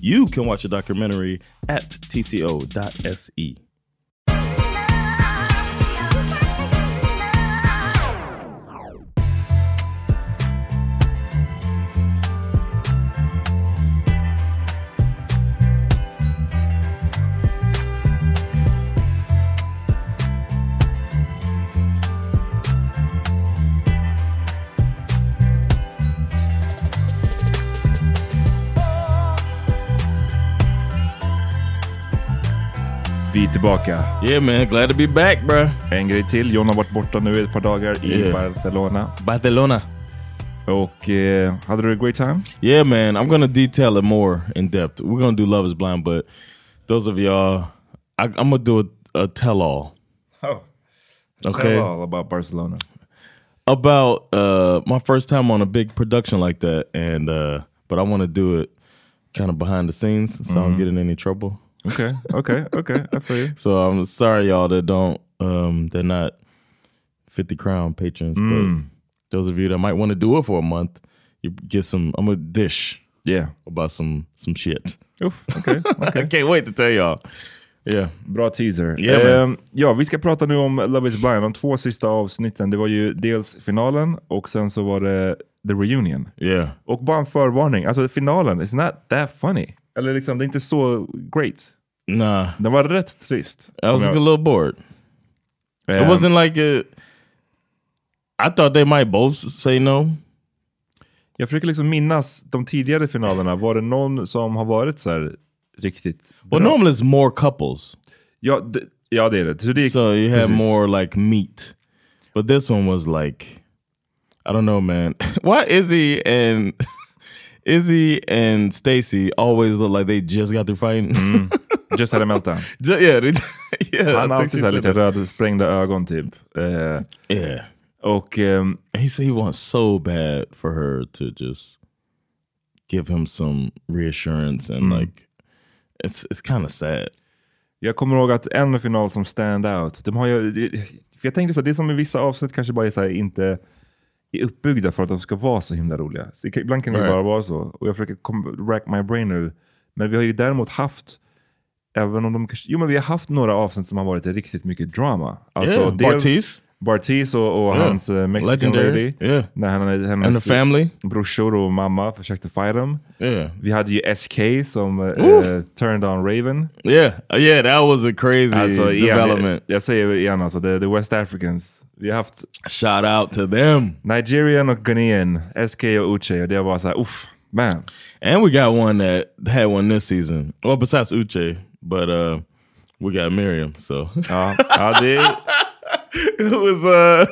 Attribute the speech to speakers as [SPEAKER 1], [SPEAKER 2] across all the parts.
[SPEAKER 1] You can watch the documentary at tco.se.
[SPEAKER 2] tillbaka.
[SPEAKER 1] Yeah man, glad to be back bro.
[SPEAKER 2] En grej till. Jon har varit borta nu ett par dagar i
[SPEAKER 1] Yeah.
[SPEAKER 2] Barcelona.
[SPEAKER 1] Barcelona.
[SPEAKER 2] Och eh, hade du a great time?
[SPEAKER 1] Yeah, man. I'm gonna detail it more in depth. We're gonna do Love Is Blind, but those of y'all, I, I'm gonna do a, a tell all.
[SPEAKER 2] Oh.
[SPEAKER 1] Okay.
[SPEAKER 2] Tell all about Barcelona.
[SPEAKER 1] About uh, my first time on a big production like that, and uh, but I want to do it kind of behind the scenes, so I don't
[SPEAKER 2] Mhm.
[SPEAKER 1] get in any trouble.
[SPEAKER 2] Okay, okay, okay. I feel you.
[SPEAKER 1] So I'm sorry, y'all that don't, um, they're not 50 crown patrons,
[SPEAKER 2] Mm.
[SPEAKER 1] but those of you that might want to do it for a month, you get some. I'm gonna dish,
[SPEAKER 2] yeah,
[SPEAKER 1] about some some shit.
[SPEAKER 2] Oof, okay, okay.
[SPEAKER 1] I can't wait to tell y'all. Yeah.
[SPEAKER 2] Bra teaser.
[SPEAKER 1] Yeah.
[SPEAKER 2] Ehm, ja, vi ska prata nu om Love is blind, de två sista avsnitten. Det var ju dels finalen och sen så var det the reunion.
[SPEAKER 1] Yeah.
[SPEAKER 2] Och bara en förvarning, alltså finalen is not that funny. Eller liksom, det är inte så great.
[SPEAKER 1] Nah.
[SPEAKER 2] Den var rätt trist.
[SPEAKER 1] I was
[SPEAKER 2] Om
[SPEAKER 1] a
[SPEAKER 2] jag-
[SPEAKER 1] little bored. it
[SPEAKER 2] Um,
[SPEAKER 1] wasn't like a, I thought they might both say no.
[SPEAKER 2] Jag försöker liksom minnas de tidigare finalerna. Var det någon som har varit så här riktigt
[SPEAKER 1] Well,
[SPEAKER 2] bra?
[SPEAKER 1] normally it's more couples.
[SPEAKER 2] Ja, det, ja, det är det. Så, det
[SPEAKER 1] So you have
[SPEAKER 2] precis.
[SPEAKER 1] more like meat. But this one was like, I don't know, man. Why Izzy and Izzy and Stacy always look like they just got through fighting.
[SPEAKER 2] Just had a meltdown.
[SPEAKER 1] Ju- yeah, they, yeah.
[SPEAKER 2] Han har alltid så lite rödsprängda ögon typ. Eh,
[SPEAKER 1] Yeah.
[SPEAKER 2] och ehm,
[SPEAKER 1] He said he wants so bad for her to just give him some reassurance and
[SPEAKER 2] Mm.
[SPEAKER 1] like it's it's kind of sad.
[SPEAKER 2] jag kommer ihåg att en final som stand out, de har ju, för jag tänkte så här, det är som i vissa avsnitt kanske bara är så här, inte är uppbyggda för att de ska vara så himla roliga. Så ibland kan det
[SPEAKER 1] Right.
[SPEAKER 2] bara vara så. Och jag försöker rack my brain nu. Men vi har ju däremot haft, även om de kanske, jo men vi har haft några avsnitt som har varit riktigt mycket drama. Alltså
[SPEAKER 1] Yeah,
[SPEAKER 2] dels
[SPEAKER 1] Bartiz.
[SPEAKER 2] Bartiz och, och
[SPEAKER 1] Yeah.
[SPEAKER 2] hans uh, Mexican
[SPEAKER 1] Legendary.
[SPEAKER 2] lady.
[SPEAKER 1] Yeah.
[SPEAKER 2] När han, hennes
[SPEAKER 1] And the family.
[SPEAKER 2] brorsor och mamma försökte fight dem.
[SPEAKER 1] Yeah.
[SPEAKER 2] Vi hade ju SK som uh, turned on Raven.
[SPEAKER 1] Yeah. Yeah, that was a crazy
[SPEAKER 2] Alltså, igen,
[SPEAKER 1] development.
[SPEAKER 2] Jag, jag säger igen, alltså, the, the West Africans. Vi har haft
[SPEAKER 1] Shout out to them.
[SPEAKER 2] Nigerian och Ghanaian, SK och Uche. Och det var så här, uff, man.
[SPEAKER 1] And we got one that had one this season. Well, besides Uche, but uh we got Miriam, so
[SPEAKER 2] Ja, ja det
[SPEAKER 1] it was uh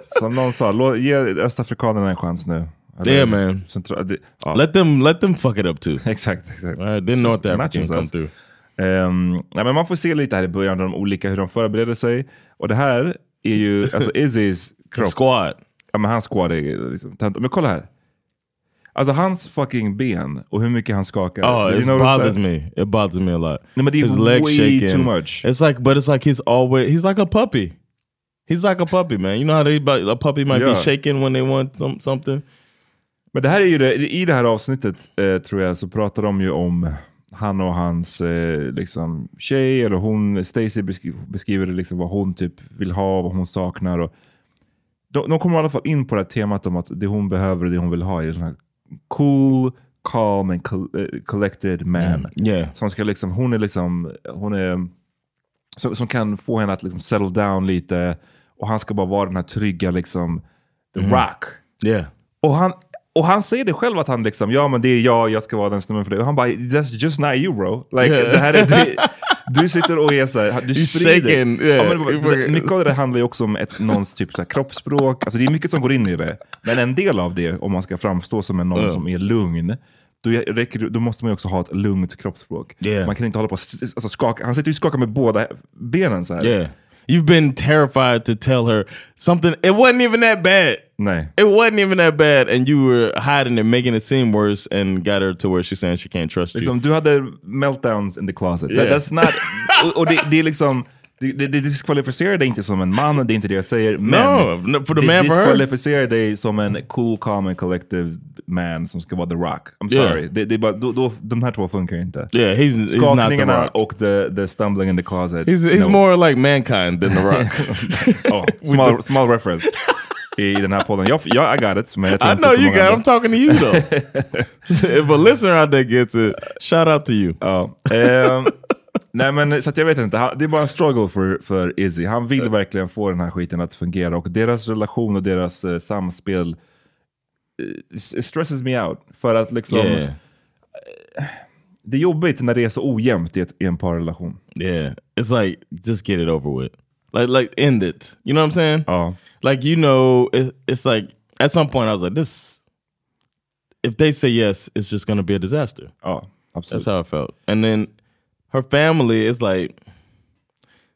[SPEAKER 2] som någon sa, ge östafrikanerna en chans nu.
[SPEAKER 1] Yeah, man.
[SPEAKER 2] Centra, det, ja,
[SPEAKER 1] let them let them fuck it up too.
[SPEAKER 2] exakt, exakt.
[SPEAKER 1] Right, then North African come through.
[SPEAKER 2] Ehm, nej, men man får se lite här i början, de olika, hur de förbereder sig. Och det här är ju, alltså Izzys kropp.
[SPEAKER 1] Squad.
[SPEAKER 2] Ja, men hans squad är liksom, tant- men kolla här. Alltså hans fucking ben och hur mycket han skakar.
[SPEAKER 1] Oh,
[SPEAKER 2] Did you
[SPEAKER 1] it
[SPEAKER 2] notice
[SPEAKER 1] bothers
[SPEAKER 2] that?
[SPEAKER 1] me. It bothers me a lot.
[SPEAKER 2] No, but
[SPEAKER 1] His legs
[SPEAKER 2] way
[SPEAKER 1] shaking.
[SPEAKER 2] too much.
[SPEAKER 1] It's like, but it's like he's always he's like a puppy. He's like a puppy, man. You know how they a puppy might be
[SPEAKER 2] Yeah.
[SPEAKER 1] shaking when they want some, something.
[SPEAKER 2] Men det här är ju det, i det här avsnittet eh, tror jag så pratar de ju om han och hans eh, liksom, tjej, eller hon, Stacy beskriver, liksom vad hon typ vill ha, vad hon saknar. Och de, de kommer i alla fall in på det här temat om att det hon behöver och det hon vill ha är en sån här cool, calm and eh, collected man.
[SPEAKER 1] Mm, yeah.
[SPEAKER 2] Som ska liksom, hon är liksom, hon är, som, som kan få henne att liksom settle down lite. Och han ska bara vara den här trygga liksom, the rock.
[SPEAKER 1] Yeah.
[SPEAKER 2] Och han, och han säger det själv att han liksom, ja men det är jag, jag ska vara den snubben för dig. Och han bara, that's just not you bro. Like,
[SPEAKER 1] Yeah.
[SPEAKER 2] det här är, det, du sitter och är såhär, du sprider.
[SPEAKER 1] yeah.
[SPEAKER 2] Ja, men, det- mycket av det där handlar ju också om ett, någons typ så här, kroppsspråk. Alltså det är mycket som går in i det. Men en del av det, om man ska framstå som en någon
[SPEAKER 1] Ja.
[SPEAKER 2] som är lugn, då, räcker, då måste man ju också ha ett lugnt kroppsspråk.
[SPEAKER 1] Yeah.
[SPEAKER 2] Man kan inte hålla på och alltså, skaka. Han sitter ju och skakar med båda benen så här.
[SPEAKER 1] Yeah. You've been terrified to tell her something. It wasn't even that bad.
[SPEAKER 2] Nej.
[SPEAKER 1] It wasn't even that bad, and you were hiding it, making it seem worse, and got her to where she's saying she can't trust you.
[SPEAKER 2] Liksom, du hade meltdowns in the closet. That, that's not, och, och det, det är liksom, det, det, det diskvalificerar dig inte som en man, det är inte det jag säger. Men
[SPEAKER 1] No, no, for the
[SPEAKER 2] det
[SPEAKER 1] man, for her.
[SPEAKER 2] diskvalificerar dig som en cool, calm and collective man som ska vara the rock. I'm
[SPEAKER 1] Yeah.
[SPEAKER 2] sorry. Det, det är bara, då, då, de här två funkar inte.
[SPEAKER 1] Yeah, he's, he's not the
[SPEAKER 2] Skakningarna
[SPEAKER 1] rock.
[SPEAKER 2] och the, the stumbling in the closet.
[SPEAKER 1] He's, he's
[SPEAKER 2] no.
[SPEAKER 1] more like mankind than the rock.
[SPEAKER 2] oh, small, small reference i den här podden. Jag, jag, I got it. Men jag tror
[SPEAKER 1] I
[SPEAKER 2] inte
[SPEAKER 1] know
[SPEAKER 2] så
[SPEAKER 1] you
[SPEAKER 2] många
[SPEAKER 1] got.
[SPEAKER 2] andra.
[SPEAKER 1] I'm talking to you though. if a listener out there gets it, shout out to you.
[SPEAKER 2] Ja. ehm, nej men så jag vet inte, Han- det är bara en struggle för, för Izzy. Han vill verkligen få den här skiten att fungera och deras relation och deras eh, samspel eh, s- stresses me out. För att liksom,
[SPEAKER 1] Yeah,
[SPEAKER 2] det är jobbigt när det är så ojämnt i, ett, i en parrelation.
[SPEAKER 1] yeah. It's like just get it over with. Like, like end it. You know what I'm saying?
[SPEAKER 2] Ja.
[SPEAKER 1] Like you know, it, it's like at some point I was like, this. If they say yes, it's just gonna be a disaster.
[SPEAKER 2] Ja, absolut.
[SPEAKER 1] That's how I felt. And then her family is like,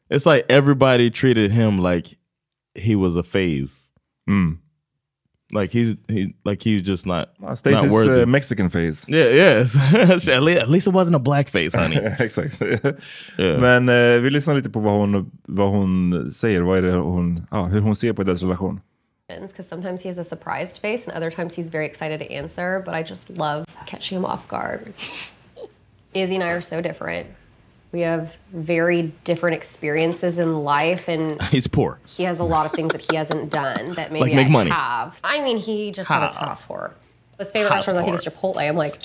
[SPEAKER 1] it's like everybody treated him like he was a phase.
[SPEAKER 2] Mm.
[SPEAKER 1] Like he's he like he's just not
[SPEAKER 2] Ja,
[SPEAKER 1] not
[SPEAKER 2] Stacy's
[SPEAKER 1] worthy.
[SPEAKER 2] uh, Mexican face.
[SPEAKER 1] yeah, yes. at, least, at least it wasn't a black face, honey.
[SPEAKER 2] Exakt.
[SPEAKER 1] Yeah.
[SPEAKER 2] Men eh, vi lyssnar lite på vad hon, vad hon säger, vad är det hon, ja, hur hon ser på deras relation.
[SPEAKER 3] because sometimes he has a surprised face and other times he's very excited to answer, but I just love catching him off guard. Izzy and I are so different. We have very different experiences in life and
[SPEAKER 1] he's poor.
[SPEAKER 3] he has a lot of things that he hasn't done that maybe
[SPEAKER 1] Like make
[SPEAKER 3] I
[SPEAKER 1] money.
[SPEAKER 3] have. I mean, he just had his passport. His favorite restaurant, I think, is Chipotle. I'm like,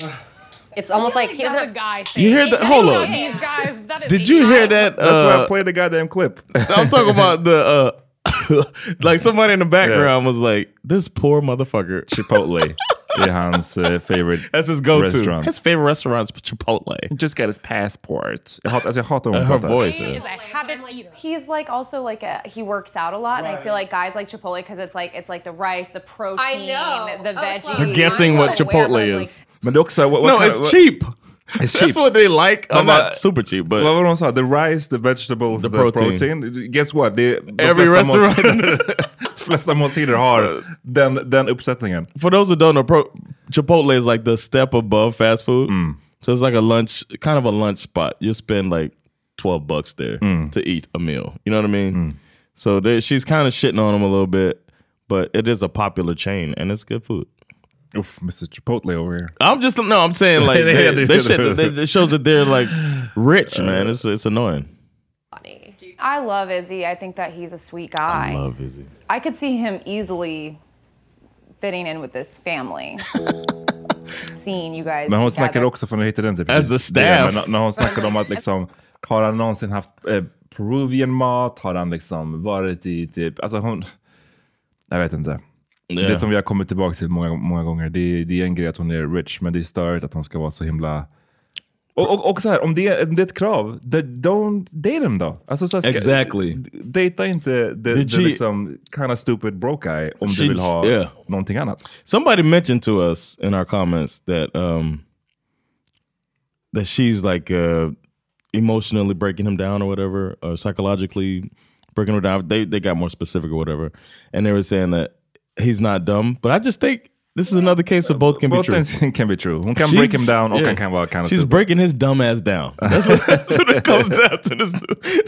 [SPEAKER 3] it's almost like he doesn't have
[SPEAKER 4] a guy
[SPEAKER 1] You hear that? Hold
[SPEAKER 4] Not
[SPEAKER 1] up.
[SPEAKER 4] These guys. That is
[SPEAKER 1] Did
[SPEAKER 4] a
[SPEAKER 1] you hear that?
[SPEAKER 2] That's why I
[SPEAKER 1] Uh,
[SPEAKER 2] played the goddamn clip.
[SPEAKER 1] I'm talking about the uh, like somebody in the background was like, "This poor motherfucker."
[SPEAKER 2] Chipotle. är hans eh, favorite
[SPEAKER 1] That's his go-to.
[SPEAKER 2] restaurant.
[SPEAKER 1] His favorite restaurant's Chipotle.
[SPEAKER 2] Just got his passport. Jag hatar, alltså jag hatar hon
[SPEAKER 1] Her
[SPEAKER 2] pratar.
[SPEAKER 1] voice.
[SPEAKER 4] He
[SPEAKER 1] is-
[SPEAKER 4] is a habit eater. He's like also like a he works out a lot, and I feel like guys like Chipotle because it's like it's like the rice, the protein,
[SPEAKER 3] know.
[SPEAKER 4] the
[SPEAKER 3] I was
[SPEAKER 4] veggies.
[SPEAKER 3] like-
[SPEAKER 1] You're guessing what Chipotle is.
[SPEAKER 2] Men det är också... What, what
[SPEAKER 1] No,
[SPEAKER 2] kind
[SPEAKER 1] it's
[SPEAKER 2] of-
[SPEAKER 1] cheap.
[SPEAKER 2] It's
[SPEAKER 1] That's
[SPEAKER 2] cheap.
[SPEAKER 1] what they like. I'm
[SPEAKER 2] vad-
[SPEAKER 1] not super cheap, but
[SPEAKER 2] Vad var det de sa? The rice, the vegetables, the,
[SPEAKER 1] The
[SPEAKER 2] protein.
[SPEAKER 1] protein.
[SPEAKER 2] Guess what? Det,
[SPEAKER 1] Every restaurant.
[SPEAKER 2] flesta måltider har den, den uppsättningen.
[SPEAKER 1] for those who don't know, pro- Chipotle is like the step above fast food. Mm. So it's like a lunch, kind of a lunch spot. You spend like twelve bucks there mm. to eat a meal. You know what I mean? Mm. So they, she's kind of shitting on them a little bit, but it is a popular chain and it's good food.
[SPEAKER 2] Uff, Mr Chipotle over here.
[SPEAKER 1] I'm just no, I'm saying like
[SPEAKER 2] Yeah,
[SPEAKER 1] they,
[SPEAKER 2] they-
[SPEAKER 1] they shit, they, it shows that they're like rich, man. It's it's annoying.
[SPEAKER 3] Funny.
[SPEAKER 4] I love Izzy. I think that he's a sweet guy.
[SPEAKER 1] I love Izzy.
[SPEAKER 4] I could see him easily fitting in with this family. Seeing you guys
[SPEAKER 2] Men hon
[SPEAKER 4] together.
[SPEAKER 2] snackade också, för nu hittade inte
[SPEAKER 1] As the
[SPEAKER 2] det,
[SPEAKER 1] staff.
[SPEAKER 2] men när- när hon snackade om att liksom, har han någonsin haft eh, Peruvian mat? Har han liksom varit i typ, alltså hon, jag vet inte.
[SPEAKER 1] Yeah.
[SPEAKER 2] Det som vi har kommit tillbaka till många, många gånger, det, det är en grej att hon är rich, men det är stört att hon ska vara så himla... Och, och, och så här, om det, är, om det är ett krav, don't date him då. Alltså, så ska,
[SPEAKER 1] Exactly.
[SPEAKER 2] Dejta inte the,
[SPEAKER 1] Did
[SPEAKER 2] the
[SPEAKER 1] she-
[SPEAKER 2] liksom, kind of stupid broke guy om
[SPEAKER 1] She-
[SPEAKER 2] du vill ha
[SPEAKER 1] yeah.
[SPEAKER 2] någonting annat.
[SPEAKER 1] Somebody mentioned to us in our comments that um that she's like uh emotionally breaking him down or whatever, or psychologically breaking her down. They they got more specific or whatever, and they were saying that he's not dumb. But I just think this is another case of both can
[SPEAKER 2] Both
[SPEAKER 1] be true.
[SPEAKER 2] things can be true. Hon kan
[SPEAKER 1] She's-
[SPEAKER 2] break him down och
[SPEAKER 1] yeah.
[SPEAKER 2] han kan vara kind of
[SPEAKER 1] She's breaking his dumb ass down. That's what, that's what it comes down to. This,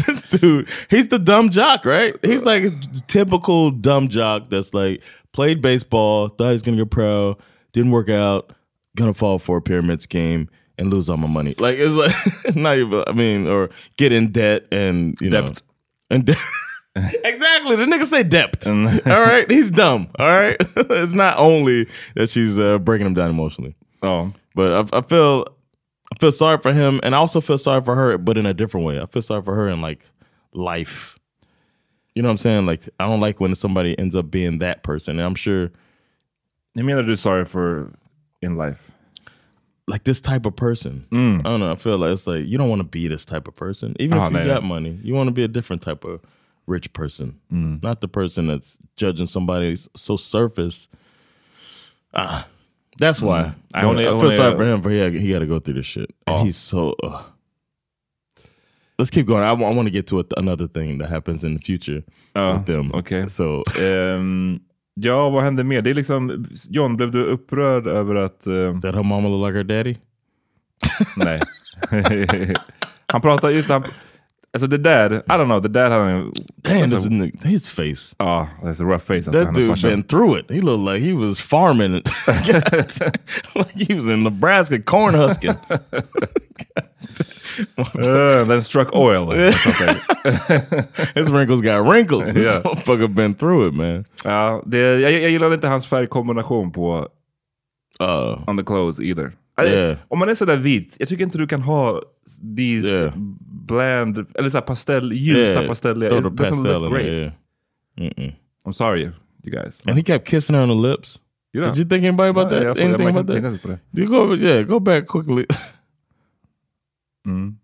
[SPEAKER 1] this dude, he's the dumb jock, right? He's like a typical dumb jock that's like played baseball, thought he's gonna get pro, didn't work out, gonna fall for a pyramid scheme and lose all my money. Like it's like not even. I mean, or get in debt and you know
[SPEAKER 2] Debt.
[SPEAKER 1] and de- exactly. The nigga say debt. all right, he's dumb. All right, it's not only that she's uh, breaking him down emotionally.
[SPEAKER 2] Ja.
[SPEAKER 1] But I, I feel I feel sorry for him, and I also feel sorry for her, but in a different way. I feel sorry for her in like life. You know what I'm saying? Like I don't like when somebody ends up being that person. And I'm sure
[SPEAKER 2] Jag menar du sorry for in life?
[SPEAKER 1] like this type of person.
[SPEAKER 2] Mm.
[SPEAKER 1] I don't know. I feel like it's like you don't want to be this type of person. Even
[SPEAKER 2] Oh,
[SPEAKER 1] if you
[SPEAKER 2] no,
[SPEAKER 1] got money, you want to be a different type of rich person,
[SPEAKER 2] Mm.
[SPEAKER 1] not the person that's judging somebody so surface. Ah, that's why.
[SPEAKER 2] Mm. I only-
[SPEAKER 1] I feel sorry
[SPEAKER 2] uh,
[SPEAKER 1] for him for he he got to go through this shit, and
[SPEAKER 2] Oh.
[SPEAKER 1] he's so. Uh. Let's keep going. I want to get to it, another thing that happens in the future
[SPEAKER 2] Ja,
[SPEAKER 1] with them.
[SPEAKER 2] okej.
[SPEAKER 1] So
[SPEAKER 2] Ehm, ja, vad hände mer? Det är liksom, Jon, blev du upprörd över att... ehm,
[SPEAKER 1] that her mama look like her daddy.
[SPEAKER 2] nej. han pratar just... Han, alltså det där, I don't know, det där hade han...
[SPEAKER 1] Damn,
[SPEAKER 2] alltså,
[SPEAKER 1] nigga, his face.
[SPEAKER 2] Ja, that's a rough face.
[SPEAKER 1] That dude
[SPEAKER 2] farsa.
[SPEAKER 1] been through it. He looked like he was farming it. like he was in Nebraska corn husking.
[SPEAKER 2] Uh, then struck oil. Okay.
[SPEAKER 1] His wrinkles got wrinkles. This
[SPEAKER 2] Yeah.
[SPEAKER 1] motherfucker been through it, man.
[SPEAKER 2] ja, det, jag, jag gillade inte hans färgkombination på
[SPEAKER 1] Uh,
[SPEAKER 2] on the clothes either.
[SPEAKER 1] Yeah.
[SPEAKER 2] Om man är sådär vit, jag tycker inte du kan ha these
[SPEAKER 1] Yeah.
[SPEAKER 2] Bland, eller såhär pastell, ljusa
[SPEAKER 1] yeah,
[SPEAKER 2] pastelliga.
[SPEAKER 1] throw
[SPEAKER 2] It
[SPEAKER 1] the
[SPEAKER 2] doesn't
[SPEAKER 1] pastel
[SPEAKER 2] look great.
[SPEAKER 1] there. Yeah. Mm-mm.
[SPEAKER 2] I'm sorry, you guys.
[SPEAKER 1] And he kept kissing her on the lips.
[SPEAKER 2] You know.
[SPEAKER 1] Did you think anybody about that? Anything about that?
[SPEAKER 2] det.
[SPEAKER 1] You go, yeah, go back quickly.
[SPEAKER 2] Mm.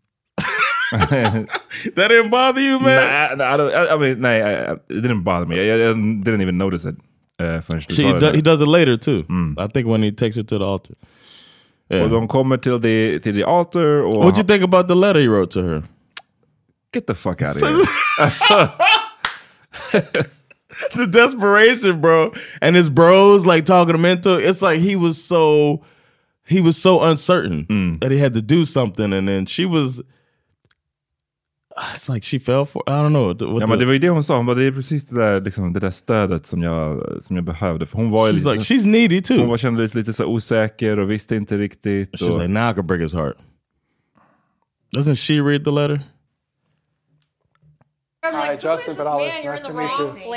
[SPEAKER 1] that didn't bother you, man.
[SPEAKER 2] Nah, nah, I, don't, I, I mean, nej, I, it didn't bother me. I, I didn't even notice it. Uh,
[SPEAKER 1] She
[SPEAKER 2] det
[SPEAKER 1] do, he does it later too. I think when he takes her to the altar. Yeah.
[SPEAKER 2] Och de kommer till the, till the altar och...
[SPEAKER 1] What'd you think about the letter he wrote to her?
[SPEAKER 2] Get the fuck out of here. alltså,
[SPEAKER 1] the desperation, bro. And his bros like talking him into it. It's like he was so he was so uncertain
[SPEAKER 2] Mm.
[SPEAKER 1] that he had to do something, and then she was. It's like she fell for. I don't know. What
[SPEAKER 2] ja,
[SPEAKER 1] the-
[SPEAKER 2] men det var ju det hon sa. Hon bara, det är precis det där, liksom, det där stödet som jag, som jag behövde. För hon var
[SPEAKER 1] she's
[SPEAKER 2] lite,
[SPEAKER 1] like she's needy
[SPEAKER 2] hon
[SPEAKER 1] too.
[SPEAKER 2] var, kändes lite så osäker och visste inte riktigt.
[SPEAKER 1] She's
[SPEAKER 2] och,
[SPEAKER 1] like now I could break his heart. Doesn't she read the letter?
[SPEAKER 3] I'm
[SPEAKER 5] Hi,
[SPEAKER 3] like,
[SPEAKER 5] Justin
[SPEAKER 3] is this
[SPEAKER 5] Pedales. Nice to
[SPEAKER 3] the
[SPEAKER 5] meet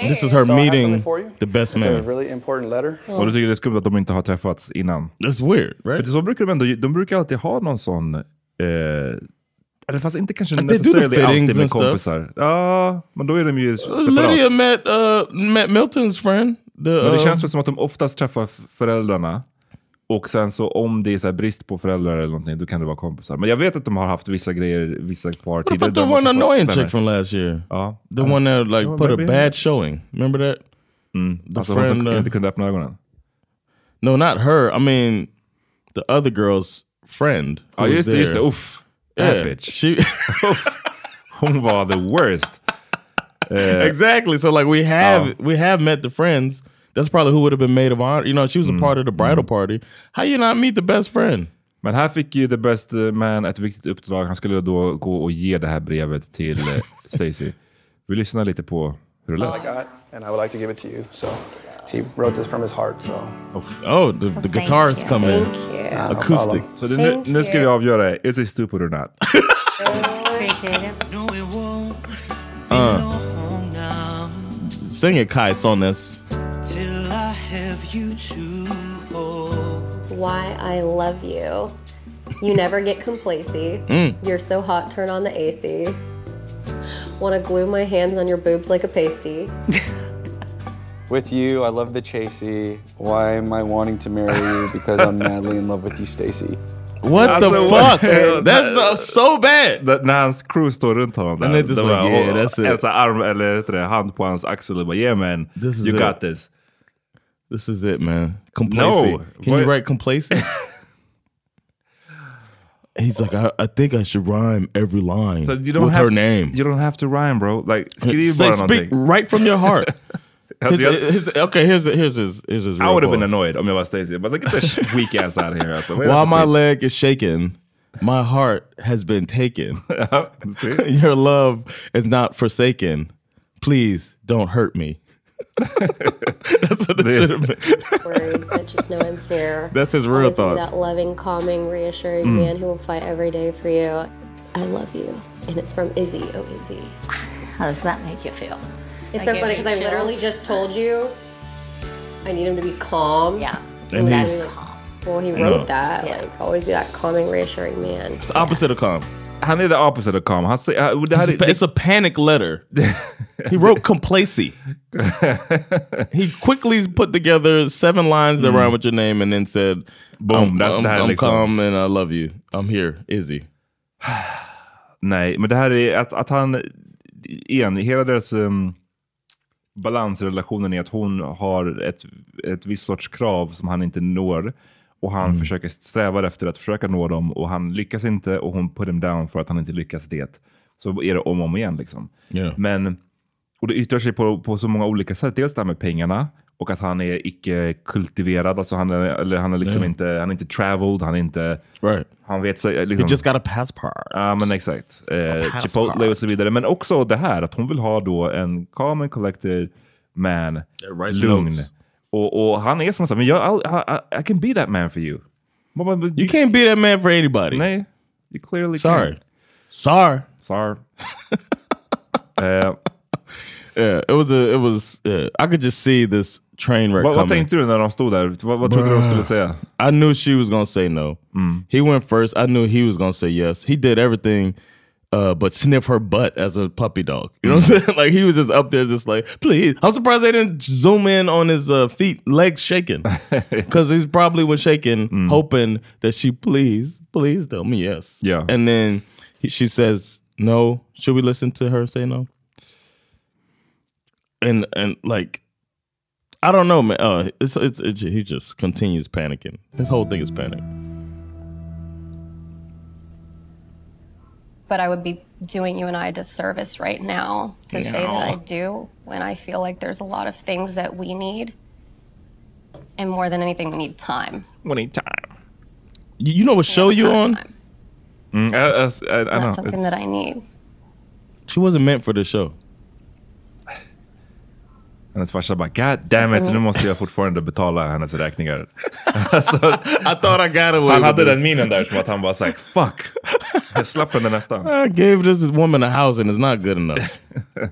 [SPEAKER 5] you.
[SPEAKER 1] This is her
[SPEAKER 5] So
[SPEAKER 1] meeting
[SPEAKER 5] something for you.
[SPEAKER 1] the best
[SPEAKER 5] It's a
[SPEAKER 1] man.
[SPEAKER 5] really important letter.
[SPEAKER 2] och du tycker det är skumt att de inte har träffats innan.
[SPEAKER 1] That's weird,
[SPEAKER 2] För
[SPEAKER 1] right?
[SPEAKER 2] det så brukar de ändå, de brukar alltid ha någon sån... Eh, eller fast inte kanske necessarily alltid med kompisar. Ja, men då är de ju separat.
[SPEAKER 1] Lydia met uh met Milton's friend. The,
[SPEAKER 2] Men det
[SPEAKER 1] uh,
[SPEAKER 2] känns väl som att de oftast träffar föräldrarna Och sen så om det är så brist på föräldrar eller någonting, då kan det vara kompisar. Men jag vet att de har haft vissa grejer, vissa par tidigare.
[SPEAKER 1] about the one annoying chick from last year?
[SPEAKER 2] Ja.
[SPEAKER 1] The one that like
[SPEAKER 2] Ja,
[SPEAKER 1] put a bad showing. Remember that?
[SPEAKER 2] Mm.
[SPEAKER 1] The
[SPEAKER 2] Alltså hon
[SPEAKER 1] friend,
[SPEAKER 2] som
[SPEAKER 1] uh,
[SPEAKER 2] inte kunde öppna ögonen.
[SPEAKER 1] No, not her. I mean, the other girl's friend.
[SPEAKER 2] Ja
[SPEAKER 1] was
[SPEAKER 2] just det, just det. Uff. That
[SPEAKER 1] Yeah,
[SPEAKER 2] bitch.
[SPEAKER 1] She
[SPEAKER 2] Hon var the worst. Eh,
[SPEAKER 1] exactly. So like we have
[SPEAKER 2] Oh.
[SPEAKER 1] we have met the friends. That's probably who would have been maid of honor. You know, she was
[SPEAKER 2] Mm.
[SPEAKER 1] a part of the bridal party. How you not meet the best friend?
[SPEAKER 2] Men här fick ju the best man ett viktigt uppdrag. Han skulle då gå och ge det här brevet till eh, Stacy. Vi lyssnar lite på hur det
[SPEAKER 5] I
[SPEAKER 2] lät.
[SPEAKER 5] got, and I would like to give it to you. So he wrote this from his heart. So
[SPEAKER 1] Oh, the, the guitars
[SPEAKER 3] you.
[SPEAKER 1] come in.
[SPEAKER 3] Thank you.
[SPEAKER 5] Yeah, no
[SPEAKER 1] Acoustic.
[SPEAKER 5] problem.
[SPEAKER 2] Så det, nu,
[SPEAKER 3] Thank
[SPEAKER 2] nu ska vi
[SPEAKER 3] you.
[SPEAKER 2] avgöra, is it stupid or not?
[SPEAKER 6] Appreciate it.
[SPEAKER 1] Uh, sing it, Kai Sones.
[SPEAKER 3] Why I love you. You never get complacy.
[SPEAKER 1] Mm.
[SPEAKER 3] You're so hot, turn on the AC. Want to glue my hands on your boobs like a pasty.
[SPEAKER 7] With you, I love the chasey. Why am I wanting to marry you? Because I'm madly in love with you, Stacy.
[SPEAKER 1] What
[SPEAKER 2] Alltså,
[SPEAKER 1] the
[SPEAKER 2] what-
[SPEAKER 1] fuck? That's uh, so bad.
[SPEAKER 2] Det- När hans crew står runt honom där.
[SPEAKER 1] And they're just
[SPEAKER 2] de
[SPEAKER 1] like,
[SPEAKER 2] bara,
[SPEAKER 1] yeah, that's it.
[SPEAKER 2] En sån arm, eller heter det, hand på hans axel och bara yeah man,
[SPEAKER 1] This is
[SPEAKER 2] you
[SPEAKER 1] it.
[SPEAKER 2] got this.
[SPEAKER 1] This is it, man. Complacy.
[SPEAKER 2] No.
[SPEAKER 1] Can you
[SPEAKER 2] What-
[SPEAKER 1] write complacy? He's like, I, I think I should rhyme every line
[SPEAKER 2] So you don't
[SPEAKER 1] with
[SPEAKER 2] have
[SPEAKER 1] her
[SPEAKER 2] to,
[SPEAKER 1] name.
[SPEAKER 2] You don't have to rhyme bro. Like, skriv
[SPEAKER 1] Say,
[SPEAKER 2] bara
[SPEAKER 1] speak
[SPEAKER 2] någonting.
[SPEAKER 1] right from your heart.
[SPEAKER 2] Alltså,
[SPEAKER 1] His- his- okay, here's here's his here's his.
[SPEAKER 2] I would have been
[SPEAKER 1] quote.
[SPEAKER 2] annoyed om jag var Stacy. But like, get this weak ass out of here. Alltså, vad är det
[SPEAKER 1] While my leg is shaking, my heart has been taken. Your love is not forsaken. Please don't hurt me. That's what it
[SPEAKER 2] Det-
[SPEAKER 1] should have been.
[SPEAKER 3] Worried, but just know I'm here.
[SPEAKER 1] That's his real
[SPEAKER 3] Always
[SPEAKER 1] thoughts.
[SPEAKER 3] that loving, calming, reassuring
[SPEAKER 2] Mm.
[SPEAKER 3] man who will fight every day for you. I love you. And it's from Izzy. Oh, Izzy.
[SPEAKER 6] How does that make you feel?
[SPEAKER 3] It's
[SPEAKER 6] That
[SPEAKER 3] so funny because I literally just told you I need him to be calm.
[SPEAKER 6] Yeah.
[SPEAKER 1] And
[SPEAKER 3] That's
[SPEAKER 1] he's
[SPEAKER 3] Well, he wrote
[SPEAKER 1] No.
[SPEAKER 3] that.
[SPEAKER 6] Yeah.
[SPEAKER 3] Like, always be that calming, reassuring man.
[SPEAKER 1] it's the opposite of calm.
[SPEAKER 2] Han är the opposite of calm. Han säger, uh, det här
[SPEAKER 1] It's a,
[SPEAKER 2] är,
[SPEAKER 1] it's a panic letter. he wrote complacy. he quickly put together seven lines that rhyme with your name and then said,
[SPEAKER 2] Boom,
[SPEAKER 1] I'm,
[SPEAKER 2] that's
[SPEAKER 1] I'm,
[SPEAKER 2] the här
[SPEAKER 1] I'm
[SPEAKER 2] liksom.
[SPEAKER 1] calm and I love you. I'm here, Izzy.
[SPEAKER 2] Nej, men det här är att, att han... Igen, hela deras um, balans i relationen är att hon har ett, ett visst sorts krav som han inte når. Och han försöker sträva efter att försöka nå dem och han lyckas inte och hon put him down för att han inte lyckas det. Så är det om och om igen liksom.
[SPEAKER 1] Yeah.
[SPEAKER 2] Men, och det yttrar sig på, på så många olika sätt. Dels det här med pengarna och att han är icke kultiverad. Alltså han är, eller han är liksom
[SPEAKER 1] Yeah.
[SPEAKER 2] inte, han är inte traveled, han är inte...
[SPEAKER 1] Right.
[SPEAKER 2] Han vet sig,
[SPEAKER 1] He
[SPEAKER 2] liksom,
[SPEAKER 1] just got a passport.
[SPEAKER 2] Ja men exakt.
[SPEAKER 1] Passport.
[SPEAKER 2] Chipotle och så vidare. Men också det här att hon vill ha då en calm and collected man.
[SPEAKER 1] writes
[SPEAKER 2] Lugn.
[SPEAKER 1] notes.
[SPEAKER 2] Och, och han är som sagt, men jag, I, I can be that man for you.
[SPEAKER 1] You can't be that man for anybody.
[SPEAKER 2] Nej, you clearly
[SPEAKER 1] Sorry.
[SPEAKER 2] can't.
[SPEAKER 1] Sorry.
[SPEAKER 2] Sorry. Eh,
[SPEAKER 1] Yeah, it was a, it was. Yeah, I could just see this train wreck
[SPEAKER 2] vad, vad
[SPEAKER 1] coming.
[SPEAKER 2] tänkte du när de stod där? Vad, vad trodde du de skulle säga?
[SPEAKER 1] I knew she was gonna say no. He went first. I knew he was gonna say yes. He did everything, uh, but sniff her butt as a puppy dog. You know what I'm saying? Like he was just up there, just like, please. I'm surprised they didn't zoom in on his uh, feet, legs shaking, because he's probably was shaking, hoping that she please, please tell me yes.
[SPEAKER 2] Yeah.
[SPEAKER 1] And then he, she says no. Should we listen to her say no? And and like I don't know, man. Uh, it's, it's it's he just continues panicking. His whole thing is panic.
[SPEAKER 3] But I would be doing you and I a disservice right now to say that I do when I feel like there's a lot of things that we need. And more than anything, we need time.
[SPEAKER 2] We need time.
[SPEAKER 1] You, you know what show you
[SPEAKER 3] Not
[SPEAKER 1] on?
[SPEAKER 3] time.
[SPEAKER 2] Mm, I, I, I, I
[SPEAKER 3] That's
[SPEAKER 2] know.
[SPEAKER 3] something
[SPEAKER 2] It's-
[SPEAKER 3] that I need.
[SPEAKER 1] She wasn't meant for the show.
[SPEAKER 2] Hennes farsa bara, God damn it, nu måste jag fortfarande betala hennes räkningar.
[SPEAKER 1] I thought I got away
[SPEAKER 2] Han hade den minen där som att han bara sagt, fuck. Jag slapp henne nästan.
[SPEAKER 1] I gave this woman a house and it's not good enough.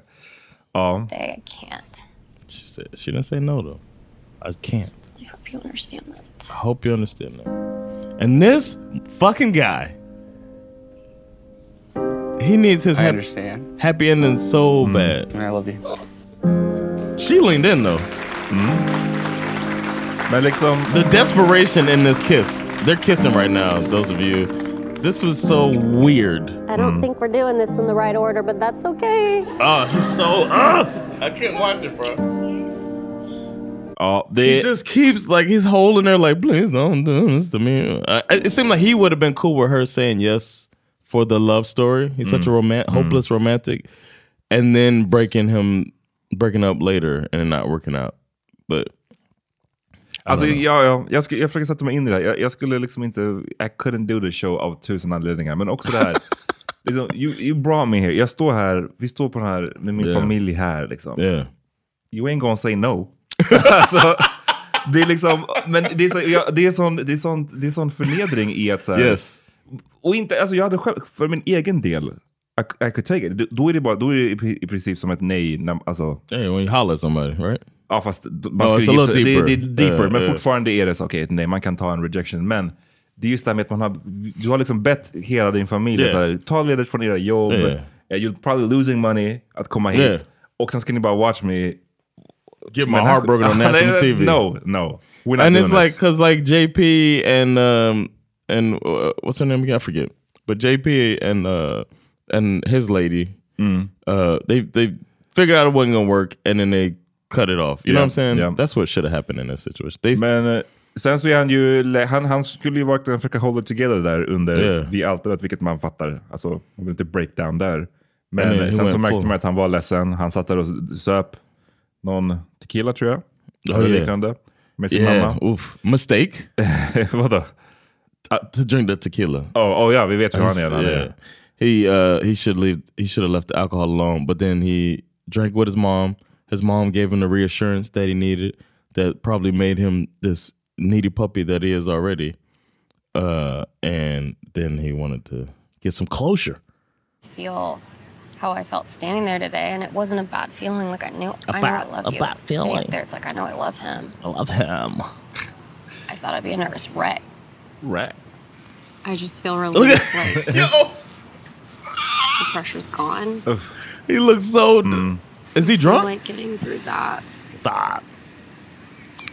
[SPEAKER 2] Ja.
[SPEAKER 3] I can't.
[SPEAKER 1] she said she didn't say no though. I can't.
[SPEAKER 3] I hope you understand that.
[SPEAKER 1] I hope you understand that. And this fucking guy, he needs his
[SPEAKER 7] I understand.
[SPEAKER 1] happy ending so bad.
[SPEAKER 7] And I love you.
[SPEAKER 1] She leaned in though.
[SPEAKER 2] Men liksom...
[SPEAKER 1] The desperation in this kiss. They're kissing right now, those of you. This was so weird.
[SPEAKER 3] I don't think we're doing this in the right order, but that's okay.
[SPEAKER 1] Oh, he's so... Uh, I can't watch it, bro.
[SPEAKER 2] Ja,
[SPEAKER 1] He just keeps like he's holding her like, please don't do this to me. Uh, it seemed like he would have been cool with her saying yes for the love story. He's such a roman- hopeless romantic, and then breaking him, breaking up later and not working out. But
[SPEAKER 2] Alltså, ja, ja, jag, skulle, jag försöker sätta mig in i det här. Jag, jag skulle liksom inte... I couldn't do the show av tusen anledningar. Men också det här... liksom, you, you brought me here. Jag står här, vi står på den här med min
[SPEAKER 1] Yeah.
[SPEAKER 2] familj här. Liksom.
[SPEAKER 1] yeah,
[SPEAKER 2] You ain't gonna say no. alltså, det är liksom... Men det är, så, ja, det är, sån, det är, sån, det är sån förnedring i att... Så här,
[SPEAKER 1] yes,
[SPEAKER 2] Och inte, alltså jag hade själv, för min egen del, I, I could take it. Då är det, bara, då är det i, pri- i princip som ett nej. När, alltså,
[SPEAKER 1] hey, when you holler at somebody, right?
[SPEAKER 2] ja, fast man
[SPEAKER 1] No,
[SPEAKER 2] skulle
[SPEAKER 1] it's a
[SPEAKER 2] gissa-
[SPEAKER 1] little
[SPEAKER 2] det,
[SPEAKER 1] deeper.
[SPEAKER 2] det är deeper,
[SPEAKER 1] Yeah,
[SPEAKER 2] men
[SPEAKER 1] yeah.
[SPEAKER 2] fortfarande är det så, okej, ett nej, man kan ta en rejection. Men det är just det här med att man har, du har liksom bett hela din familj
[SPEAKER 1] Yeah.
[SPEAKER 2] här, ta ledigt från era jobb,
[SPEAKER 1] Yeah.
[SPEAKER 2] you're probably losing money att komma hit. Och sen ska ni bara watch me.
[SPEAKER 1] Get my heart broken on national TV.
[SPEAKER 2] No, no. We're not
[SPEAKER 1] and it's like because like JP and um and uh, what's her name again? I forget. But JP and uh and his lady,
[SPEAKER 2] Mm.
[SPEAKER 1] uh, they they figured out it wasn't gonna work, and then they cut it off. You know
[SPEAKER 2] Yeah,
[SPEAKER 1] what I'm saying?
[SPEAKER 2] yeah.
[SPEAKER 1] That's what should have happened in this situation. They
[SPEAKER 2] Men eh, sen så är han ju, han, han skulle ju verkligen försöka it together där under
[SPEAKER 1] Yeah.
[SPEAKER 2] vid altaret, vilket man fattar. Alltså, man vill inte break down där. Men eh, sen så märkte man att han var ledsen. Han satt där och söp någon tequila tror jag.
[SPEAKER 1] Oh,
[SPEAKER 2] Eller
[SPEAKER 1] yeah.
[SPEAKER 2] liknande. Med sin mamma.
[SPEAKER 1] oof, mistake
[SPEAKER 2] Vadå?
[SPEAKER 1] uh, to drink the tequila.
[SPEAKER 2] Oh, oh ja, vi vet hur han är. Han är.
[SPEAKER 1] He uh he should leave he should have left the alcohol alone, but then he drank with his mom. His mom gave him the reassurance that he needed that probably made him this needy puppy that he is already. Uh and then he wanted to get some closure.
[SPEAKER 3] Feel how I felt standing there today, and it wasn't a bad feeling. Like I knew, I know I
[SPEAKER 6] bad-
[SPEAKER 3] love
[SPEAKER 6] a
[SPEAKER 3] you.
[SPEAKER 6] bad feeling.
[SPEAKER 3] up there, it's like I know I love him.
[SPEAKER 1] I love him.
[SPEAKER 3] I thought I'd be a nervous wreck.
[SPEAKER 1] Wreck.
[SPEAKER 3] I just feel relieved. like the pressure's gone.
[SPEAKER 1] He looks so mm. Is he drunk?
[SPEAKER 3] I
[SPEAKER 1] drunk?
[SPEAKER 3] like getting through that.
[SPEAKER 1] Stop.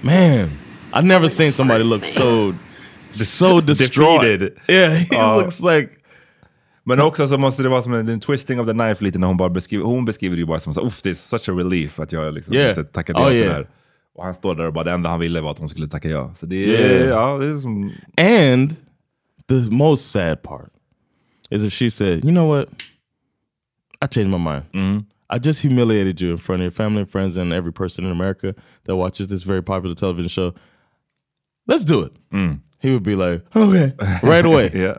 [SPEAKER 1] Man, I've never seen somebody look so so distraught.
[SPEAKER 2] Defeated.
[SPEAKER 1] Yeah, he
[SPEAKER 2] Ja.
[SPEAKER 1] looks like
[SPEAKER 2] Men också så måste det vara som en, en twisting of the knife lite när hon bara beskriver, hon beskriver det ju bara som så, uff det är such a relief att jag liksom
[SPEAKER 1] Yeah.
[SPEAKER 2] inte tackade
[SPEAKER 1] Oh,
[SPEAKER 2] ja till
[SPEAKER 1] yeah.
[SPEAKER 2] det här. Och han står där och bara det enda han ville var att hon skulle tacka ja. Så det är,
[SPEAKER 1] Yeah.
[SPEAKER 2] ja, det är som...
[SPEAKER 1] And the most sad part is if she said, "You know what? I changed my mind. I just humiliated you in front of your family and friends and every person in America that watches this very popular television show. Let's do it." He would be like, "Okay, right away."
[SPEAKER 2] yeah.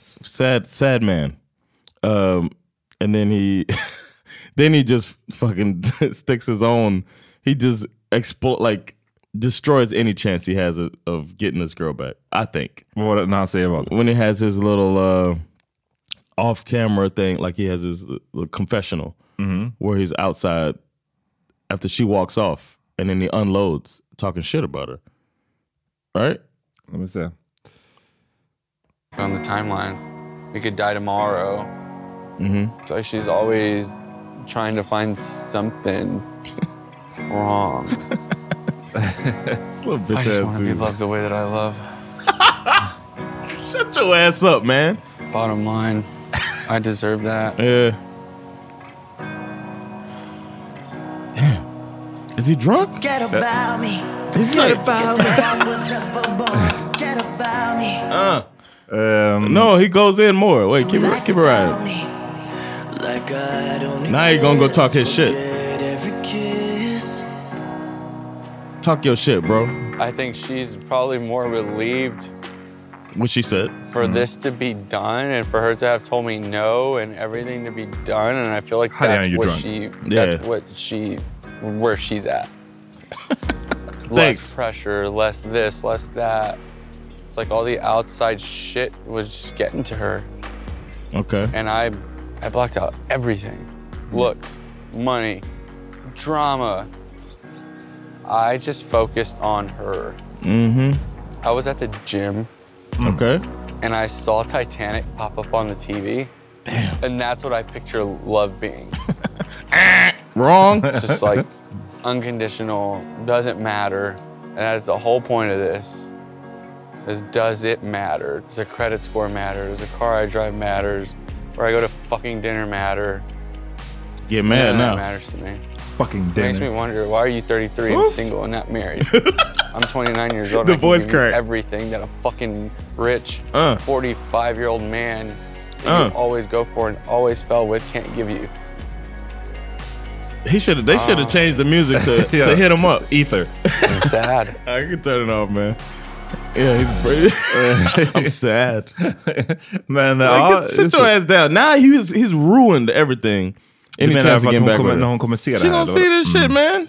[SPEAKER 1] Sad, sad man. Um, and then he, then he just fucking sticks his own. He just explode like destroys any chance he has of, of getting this girl back. I think.
[SPEAKER 2] What var det när han säger
[SPEAKER 1] when he has his little uh, off camera thing, like he has his little confessional where he's outside after she walks off and then he unloads talking shit about her. Right?
[SPEAKER 2] Let me see.
[SPEAKER 7] on the timeline. We could die tomorrow.
[SPEAKER 1] Mm-hmm.
[SPEAKER 7] It's like she's always trying to find something wrong.
[SPEAKER 1] This little
[SPEAKER 7] I
[SPEAKER 1] bitch
[SPEAKER 7] just
[SPEAKER 1] ass
[SPEAKER 7] want to be loved the way that I love.
[SPEAKER 1] Shut your ass up, man.
[SPEAKER 7] Bottom line, I deserve that.
[SPEAKER 1] Yeah. Damn. Is he drunk?
[SPEAKER 8] Forget about me.
[SPEAKER 1] He's like,
[SPEAKER 8] Forget that I was ever born. Forget about me.
[SPEAKER 1] uh.
[SPEAKER 2] Ehm,
[SPEAKER 1] No, he goes in more. Wait, keep it, keep it right.
[SPEAKER 8] Like
[SPEAKER 1] Now he gonna go talk his shit.
[SPEAKER 8] Every kiss.
[SPEAKER 1] Talk your shit, bro.
[SPEAKER 7] I think she's probably more relieved
[SPEAKER 1] What she said.
[SPEAKER 7] for this to be done and for her to have told me no and everything to be done. And I feel like that's what
[SPEAKER 2] drunk?
[SPEAKER 7] she,
[SPEAKER 1] Yeah.
[SPEAKER 7] that's what she, where she's at. Less pressure, less this, less that. It's like all the outside shit was just getting to her.
[SPEAKER 1] Okay.
[SPEAKER 7] and I I blocked out everything. Looks, money, drama. I just focused on her.
[SPEAKER 1] Mm-hmm.
[SPEAKER 7] I was at the gym Mm.
[SPEAKER 1] Okay.
[SPEAKER 7] and I saw Titanic pop up on the TV.
[SPEAKER 1] Damn.
[SPEAKER 7] And that's what I picture love being.
[SPEAKER 1] Wrong.
[SPEAKER 7] It's just like unconditional, doesn't matter. And that's the whole point of this. Is does it matter? Does a credit score matter? Does a car I drive matters? Where I go to fucking dinner matter?
[SPEAKER 1] Get
[SPEAKER 7] None
[SPEAKER 1] mad
[SPEAKER 7] of that
[SPEAKER 1] now.
[SPEAKER 7] matters to me.
[SPEAKER 2] Fucking
[SPEAKER 7] It makes me
[SPEAKER 2] dinner.
[SPEAKER 7] wonder why are you 33 and
[SPEAKER 1] Oof.
[SPEAKER 7] single and not married? I'm 29 years old.
[SPEAKER 1] The
[SPEAKER 7] and I can
[SPEAKER 1] voice crack.
[SPEAKER 7] Everything that a fucking rich
[SPEAKER 1] Uh.
[SPEAKER 7] 45 year old man that
[SPEAKER 1] Uh.
[SPEAKER 7] you always go for and always fell with can't give you.
[SPEAKER 1] He should. They should have
[SPEAKER 7] Oh.
[SPEAKER 1] changed the music to,
[SPEAKER 2] Yeah.
[SPEAKER 1] to hit him up.
[SPEAKER 2] Ether.
[SPEAKER 7] I'm sad.
[SPEAKER 1] I can turn it off, man. Yeah, he's brave. I'm sad.
[SPEAKER 2] man.
[SPEAKER 1] Like,
[SPEAKER 2] ja,
[SPEAKER 1] get- sit your ass down. Now he's he's ruined everything.
[SPEAKER 2] Du
[SPEAKER 1] Any
[SPEAKER 2] menar
[SPEAKER 1] chance
[SPEAKER 2] för
[SPEAKER 1] to
[SPEAKER 2] att
[SPEAKER 1] get
[SPEAKER 2] hon
[SPEAKER 1] back
[SPEAKER 2] kommer,
[SPEAKER 1] with her.
[SPEAKER 2] hon kommer se
[SPEAKER 1] She gonna see
[SPEAKER 2] vad?
[SPEAKER 1] this shit, man.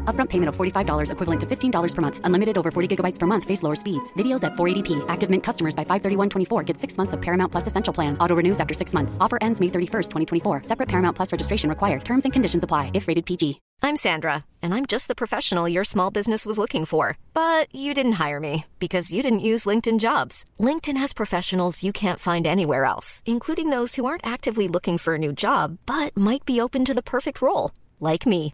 [SPEAKER 9] Upfront payment of $45 equivalent to $15 per month. Unlimited over 40 gigabytes per month. Face lower speeds. Videos at 480p. Active Mint customers by 531.24 get six months of Paramount Plus Essential Plan. Auto renews after six months. Offer ends May 31st, 2024. Separate Paramount Plus registration required. Terms and conditions apply if rated PG.
[SPEAKER 10] I'm Sandra, and I'm just the professional your small business was looking for. But you didn't hire me because you didn't use LinkedIn jobs. LinkedIn has professionals you can't find anywhere else, including those who aren't actively looking for a new job but might be open to the perfect role, like me.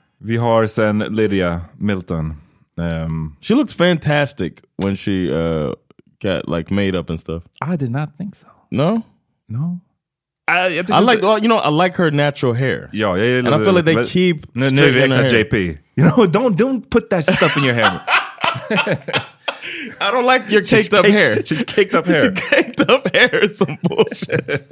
[SPEAKER 2] Vi har sen Lydia Milton. Um,
[SPEAKER 1] She looked fantastic when she uh, got like made up and stuff.
[SPEAKER 2] I did not think so.
[SPEAKER 1] No,
[SPEAKER 2] no. I, tyckte
[SPEAKER 1] I like well, you know I like her natural hair.
[SPEAKER 2] Ja, jag gillar
[SPEAKER 1] And I feel like they keep
[SPEAKER 2] Nu, nu
[SPEAKER 1] straightening her hair.
[SPEAKER 2] JP. You know, don't, don't put that stuff in your hair.
[SPEAKER 1] I don't like your
[SPEAKER 2] She's
[SPEAKER 1] caked up hair.
[SPEAKER 2] she's caked up hair.
[SPEAKER 1] Caked up hair is some bullshit.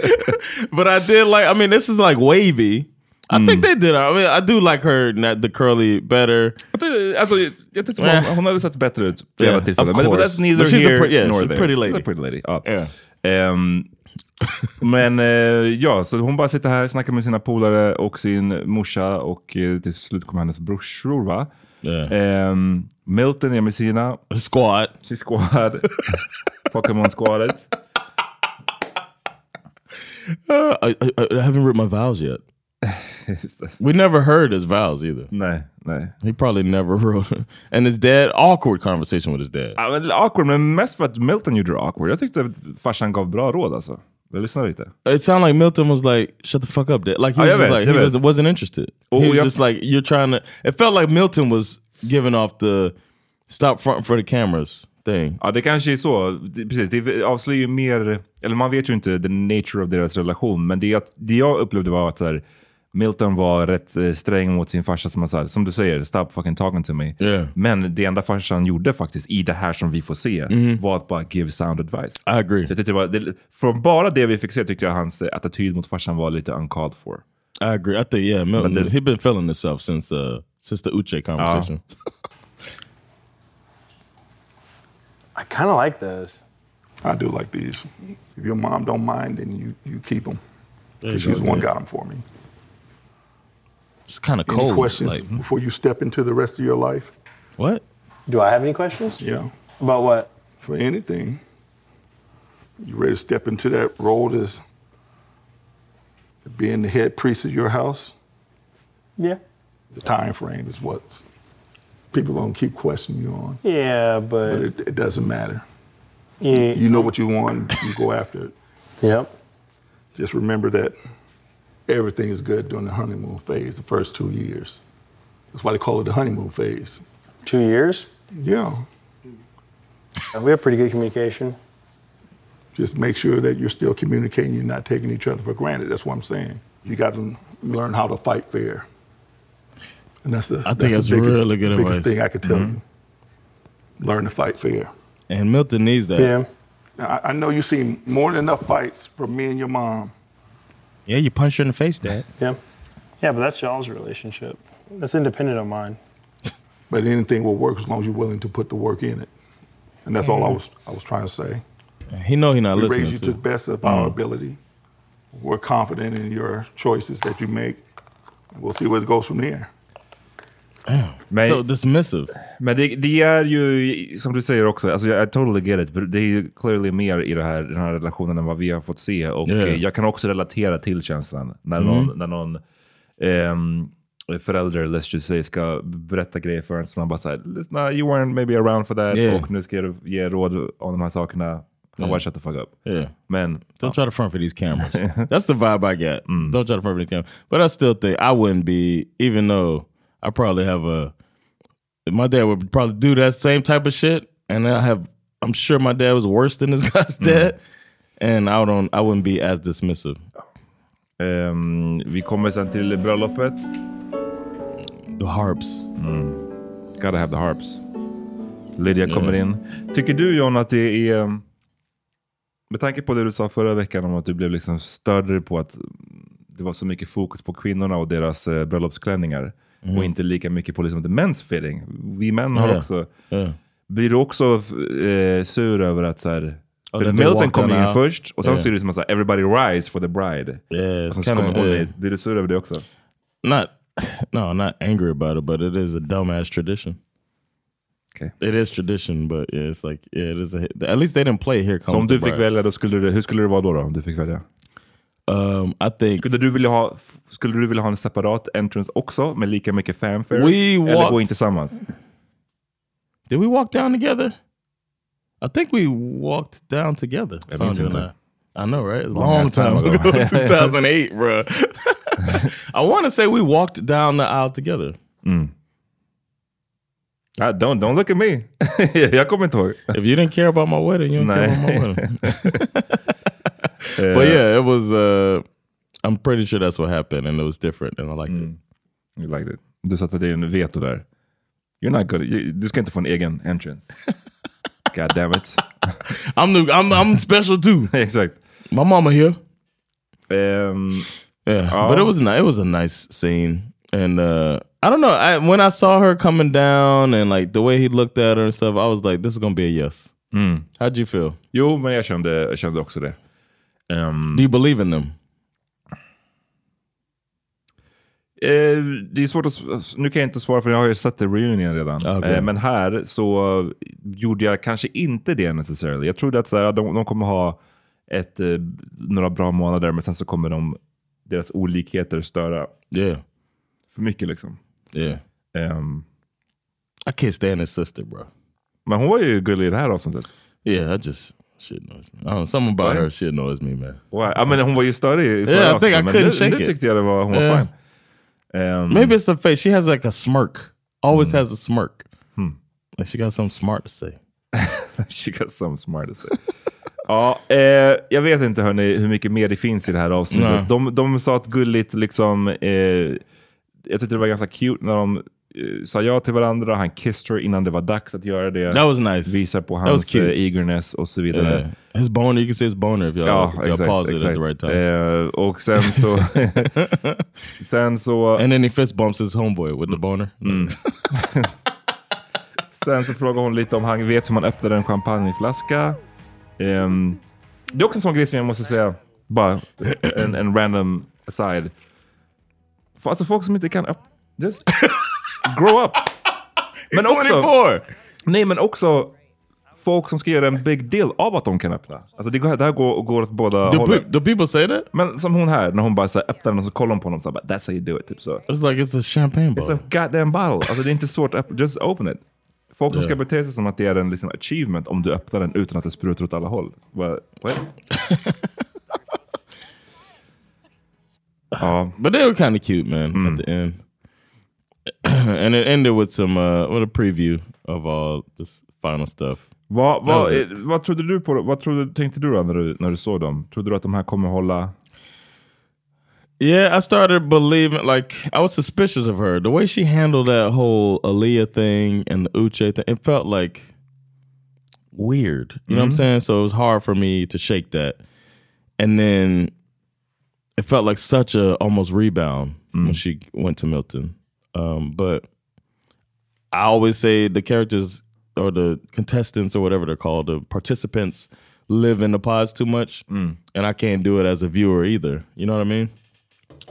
[SPEAKER 1] but I did like. I mean, this is like wavy. I
[SPEAKER 2] Mm.
[SPEAKER 1] think they did. I mean, I do like her not the curly better.
[SPEAKER 2] Jag tyckte- Alltså, jag tyckte
[SPEAKER 1] Eh.
[SPEAKER 2] hon, hon hade sett bättre ut vid
[SPEAKER 1] Yeah,
[SPEAKER 2] alla tillfällen.
[SPEAKER 1] of
[SPEAKER 2] Men but that's neither
[SPEAKER 1] But she's a
[SPEAKER 2] here
[SPEAKER 1] pre- yeah,
[SPEAKER 2] nor
[SPEAKER 1] she's a
[SPEAKER 2] there.
[SPEAKER 1] pretty lady.
[SPEAKER 2] She's a pretty lady. Ja.
[SPEAKER 1] Yeah.
[SPEAKER 2] Ehm, men eh, ja, så hon bara sitter här, snackar med sina polare och sin morsa och eh, till slut kommer hennes brorsor va? Ehm, Milton är med sina.
[SPEAKER 1] Squad.
[SPEAKER 2] Sin squad. Pokémon-squadet.
[SPEAKER 1] Uh, I, I, I haven't read my vows yet. We never heard his vows either.
[SPEAKER 2] Nej, nej.
[SPEAKER 1] He probably never wrote. And his dad, awkward conversation with his dad.
[SPEAKER 2] Ja, men awkward, men mest för att Milton gjorde det awkward. Jag tyckte farsan gav bra råd alltså. Jag lyssnar lite.
[SPEAKER 1] It sounded like Milton was like, "Shut the fuck up, dad." Like he
[SPEAKER 2] Oh,
[SPEAKER 1] was
[SPEAKER 2] vet,
[SPEAKER 1] like he was, wasn't interested.
[SPEAKER 2] Oh,
[SPEAKER 1] he was
[SPEAKER 2] jag-
[SPEAKER 1] just like, "You're trying to." It felt like Milton was giving off the stop fronting for the cameras thing.
[SPEAKER 2] Ja, det kanske är så. Precis, det avslöjar ju mer, eller man vet ju inte the nature of deras relation, men det jag, det jag upplevde var att så här, Milton var rätt eh, sträng mot sin farsa som han sa, som du säger, stop fucking talking to me.
[SPEAKER 1] Yeah.
[SPEAKER 2] Men det enda farsan gjorde faktiskt i det här som vi får se
[SPEAKER 1] Mhm.
[SPEAKER 2] var att bara give sound advice.
[SPEAKER 1] I agree.
[SPEAKER 2] Så jag tyckte var, det, från bara det vi fick se tyckte jag hans eh, attityd mot farsan var lite uncalled for.
[SPEAKER 1] I agree. I think yeah, Milton.
[SPEAKER 2] there's-
[SPEAKER 1] He been feeling himself since uh since the Uche conversation.
[SPEAKER 5] I kind of like those. I do like these. If your mom don't mind, then you, you keep them.
[SPEAKER 1] You
[SPEAKER 5] She's the one
[SPEAKER 1] yeah.
[SPEAKER 5] got them for me.
[SPEAKER 1] It's kind of
[SPEAKER 5] Any
[SPEAKER 1] cold.
[SPEAKER 5] questions
[SPEAKER 1] like- hmm?
[SPEAKER 5] before you step into the rest of your life?
[SPEAKER 1] What?
[SPEAKER 5] Do I have any questions? Yeah. About what? For anything. You ready to step into that role as being the head priest of your house?
[SPEAKER 11] Yeah.
[SPEAKER 5] The time frame is what people are gonna keep questioning you on.
[SPEAKER 11] Yeah, but,
[SPEAKER 5] But it, it doesn't matter.
[SPEAKER 11] Yeah.
[SPEAKER 5] You know what you want, you go after it.
[SPEAKER 11] Yep.
[SPEAKER 5] Just remember that everything is good during the honeymoon phase, the first two years. That's why they call it the honeymoon phase.
[SPEAKER 11] Two years?
[SPEAKER 5] Yeah.
[SPEAKER 11] We have pretty good communication.
[SPEAKER 5] Just make sure that you're still communicating, you're not taking each other for granted. That's what I'm saying. You got to learn how to fight fair. And that's the,
[SPEAKER 1] I think
[SPEAKER 5] the
[SPEAKER 1] that's
[SPEAKER 5] biggest-
[SPEAKER 1] really good
[SPEAKER 5] biggest
[SPEAKER 1] advice.
[SPEAKER 5] thing I could tell
[SPEAKER 1] Mhm.
[SPEAKER 5] you. Learn to fight fair.
[SPEAKER 1] And Milton needs that.
[SPEAKER 11] Yeah.
[SPEAKER 5] Now, I, I know you've seen more than enough fights from me and your mom.
[SPEAKER 1] Yeah, you punch her in the face, Dad.
[SPEAKER 11] Yeah. Yeah, but that's y'all's relationship. That's independent of mine.
[SPEAKER 5] But anything will work as long as you're willing to put the work in it. And that's all I
[SPEAKER 11] Mhm.
[SPEAKER 5] was I was trying to say.
[SPEAKER 1] He know he not
[SPEAKER 5] we
[SPEAKER 1] listening
[SPEAKER 5] raise you
[SPEAKER 1] to.
[SPEAKER 5] to the best of our
[SPEAKER 1] Mm.
[SPEAKER 5] ability. We're confident in your choices that you make. We'll see where it goes from there.
[SPEAKER 2] Men,
[SPEAKER 1] So dismissive.
[SPEAKER 2] Men det, det är ju, som du säger också, alltså I totally get it, det är ju clearly mer i det här, den här relationen än vad vi har fått se. Och
[SPEAKER 1] Yeah.
[SPEAKER 2] eh, jag kan också relatera till känslan när
[SPEAKER 1] Mm.
[SPEAKER 2] någon, när någon ehm, förälder, let's just say, ska berätta grejer för en som man bara säger, lyssna, you weren't maybe around for that,
[SPEAKER 1] Yeah.
[SPEAKER 2] och nu ska jag ge råd om de här sakerna.
[SPEAKER 1] Yeah.
[SPEAKER 2] Yeah. Why shut the fuck up?
[SPEAKER 1] Yeah.
[SPEAKER 2] Men,
[SPEAKER 1] Don't try to front for these cameras. That's the vibe I get. Don't try to front for these cameras. But I still think I wouldn't be, even though I probably have a, my dad would probably do that same type of shit. And I have, I'm sure my dad was worse than this guy's dad. And I don't, I wouldn't be as dismissive.
[SPEAKER 2] Ehm, vi kommer sen till bröllopet.
[SPEAKER 1] The harps.
[SPEAKER 2] Mm. Gotta have the harps. Lydia kommer in. Tycker du John att det är... um, Med tanke på det du sa förra veckan om att du blev liksom störd på att det var så mycket fokus på kvinnorna och deras uh, bröllopsklänningar.
[SPEAKER 1] Mhm.
[SPEAKER 2] Och inte lika mycket på liksom the men's fitting. Vi män har också... Blir du också eh, sur över att så här...
[SPEAKER 1] Oh,
[SPEAKER 2] För Milton kom in först och sen
[SPEAKER 1] Yeah.
[SPEAKER 2] ser det som att så everybody rise for the bride.
[SPEAKER 1] Yeah,
[SPEAKER 2] och sen så kommer hon
[SPEAKER 1] yeah.
[SPEAKER 2] Blir du sur över det också?
[SPEAKER 1] Not, no, not angry about it, but it is a dumbass tradition.
[SPEAKER 2] Okay.
[SPEAKER 1] It is tradition, but yeah, it's like, yeah, it is a, at least they didn't play Here Comes
[SPEAKER 2] Så om
[SPEAKER 1] the
[SPEAKER 2] du fick
[SPEAKER 1] Bride.
[SPEAKER 2] välja, då skulle det, hur skulle det vara då, då om du fick välja?
[SPEAKER 1] Um, I think...
[SPEAKER 2] Skulle du vilja ha, skulle du vilja ha en separat entrance också med lika mycket fanfare?
[SPEAKER 1] We
[SPEAKER 2] Eller
[SPEAKER 1] walked-
[SPEAKER 2] gå in tillsammans?
[SPEAKER 1] Did we walk down together? I think we walked down together.
[SPEAKER 2] Jag minns
[SPEAKER 1] Sandra and
[SPEAKER 2] inte.
[SPEAKER 1] I. I know, right?
[SPEAKER 2] Long
[SPEAKER 1] long
[SPEAKER 2] time
[SPEAKER 1] time
[SPEAKER 2] ago.
[SPEAKER 1] ago, 2008, bro. I want to say we walked down the aisle together.
[SPEAKER 2] Mm. Ah, don't, don't look at me. jag kommer inte ihåg.
[SPEAKER 1] If you didn't care about my wedding, you don't care about my wedding. But yeah, it was. Uh, I'm pretty sure that's what happened, and it was different, and I liked it.
[SPEAKER 2] You liked it. Du satte dig en veto där. You're not good. You- Du ska inte få en egen entrance. God damn it.
[SPEAKER 1] I'm the I'm I'm special too.
[SPEAKER 2] Exakt.
[SPEAKER 1] My mama here.
[SPEAKER 2] Um,
[SPEAKER 1] Yeah, but it was a, it was a nice scene, and uh, I don't know. I, when I saw her coming down and like the way he looked at her and stuff, I was like, "This is gonna be a yes."
[SPEAKER 2] Mm.
[SPEAKER 1] How'd you feel?
[SPEAKER 2] Jo, men jag kände, jag kände också det. Um,
[SPEAKER 1] Do you believe in them?
[SPEAKER 2] Eh, det är svårt att, nu kan jag inte svara för jag har ju sett The Reunion redan.
[SPEAKER 1] Ah, Okej.
[SPEAKER 2] Eh, men här så gjorde jag kanske inte det necessarily. Jag trodde att så här, de, de kommer ha ett, eh, några bra månader men sen så kommer de, deras olikheter störa
[SPEAKER 1] Yeah,
[SPEAKER 2] för mycket liksom.
[SPEAKER 1] yeah.
[SPEAKER 2] Ehm,
[SPEAKER 1] I can't stand his sister, bro.
[SPEAKER 2] men hon var ju gullig i det här avsnittet.
[SPEAKER 1] Yeah, I just she annoys me. I don't know, something about
[SPEAKER 2] Right.
[SPEAKER 1] her she annoys me, man.
[SPEAKER 2] Wow. Ja, men hon var ju störig i förra
[SPEAKER 1] Yeah, I think I
[SPEAKER 2] men
[SPEAKER 1] couldn't
[SPEAKER 2] nu,
[SPEAKER 1] shake
[SPEAKER 2] nu
[SPEAKER 1] it.
[SPEAKER 2] tyckte jag det var, hon var
[SPEAKER 1] Yeah.
[SPEAKER 2] fine. Ehm,
[SPEAKER 1] Maybe it's the face. She has like a smirk. Always has a smirk.
[SPEAKER 2] Hmm.
[SPEAKER 1] Like she got something smart to say.
[SPEAKER 2] She got some smart to say. ja, eh, jag vet inte hörni, hur mycket mer det finns i det här avsnittet.
[SPEAKER 1] Nej.
[SPEAKER 2] De, de sa ett gulligt, liksom, eh, jag tyckte det var ganska cute när de sa ja till varandra. Han kissed her innan det var dags att göra det.
[SPEAKER 1] That was nice.
[SPEAKER 2] Visar på hans eh, eagerness och så vidare.
[SPEAKER 1] Yeah. His boner, you can see his boner if y'all,
[SPEAKER 2] Ja,
[SPEAKER 1] if y'all
[SPEAKER 2] exakt.
[SPEAKER 1] pause it at the right time.
[SPEAKER 2] Eh, och sen så... sen så...
[SPEAKER 1] And then he fist bumps his homeboy with the boner.
[SPEAKER 2] Mm. Sen så frågar hon lite om han vet hur man öppnar en champagneflaska. Ehm, det är också en sån grej som jag måste säga, bara en, en random aside. För alltså folk som inte kan öppna... Just grow up! Men också...
[SPEAKER 1] 24!
[SPEAKER 2] Nej, men också folk som ska göra en big deal av att de kan öppna. Alltså det, går, det här går, går åt båda
[SPEAKER 1] Do,
[SPEAKER 2] hållen.
[SPEAKER 1] do people say that?
[SPEAKER 2] Men som hon här, när hon bara så här, öppnar den och så kollar hon på honom så här, that's how you do it. Typ så.
[SPEAKER 1] It's like it's a champagne
[SPEAKER 2] It's
[SPEAKER 1] bottle.
[SPEAKER 2] a goddamn bottle. Alltså det är inte svårt att. Just open it. Folk som ska
[SPEAKER 1] Yeah.
[SPEAKER 2] bete sig som att det är en liksom, achievement om du öppnar den utan att det sprutar åt alla håll. What? What? ja.
[SPEAKER 1] But they were kind of cute, man,
[SPEAKER 2] Mm.
[SPEAKER 1] at the end. and it ended with some uh, with a preview of all this final stuff.
[SPEAKER 2] Vad, vad,
[SPEAKER 1] it.
[SPEAKER 2] vad trodde du på? Vad trodde, tänkte du när du, när du såg dem? Trodde du att de här kommer hålla?
[SPEAKER 1] Yeah, I started believing like I was suspicious of her. The way she handled that whole Aaliyah thing and the Uche thing, it felt like weird. You know what I'm
[SPEAKER 2] Mhm.
[SPEAKER 1] saying? So it was hard for me to shake that. And then it felt like such a almost rebound when she went to Milton. Um, but I always say the characters or the contestants or whatever they're called, the participants live in the pods too much. And I can't do it as a viewer either. You know what I mean?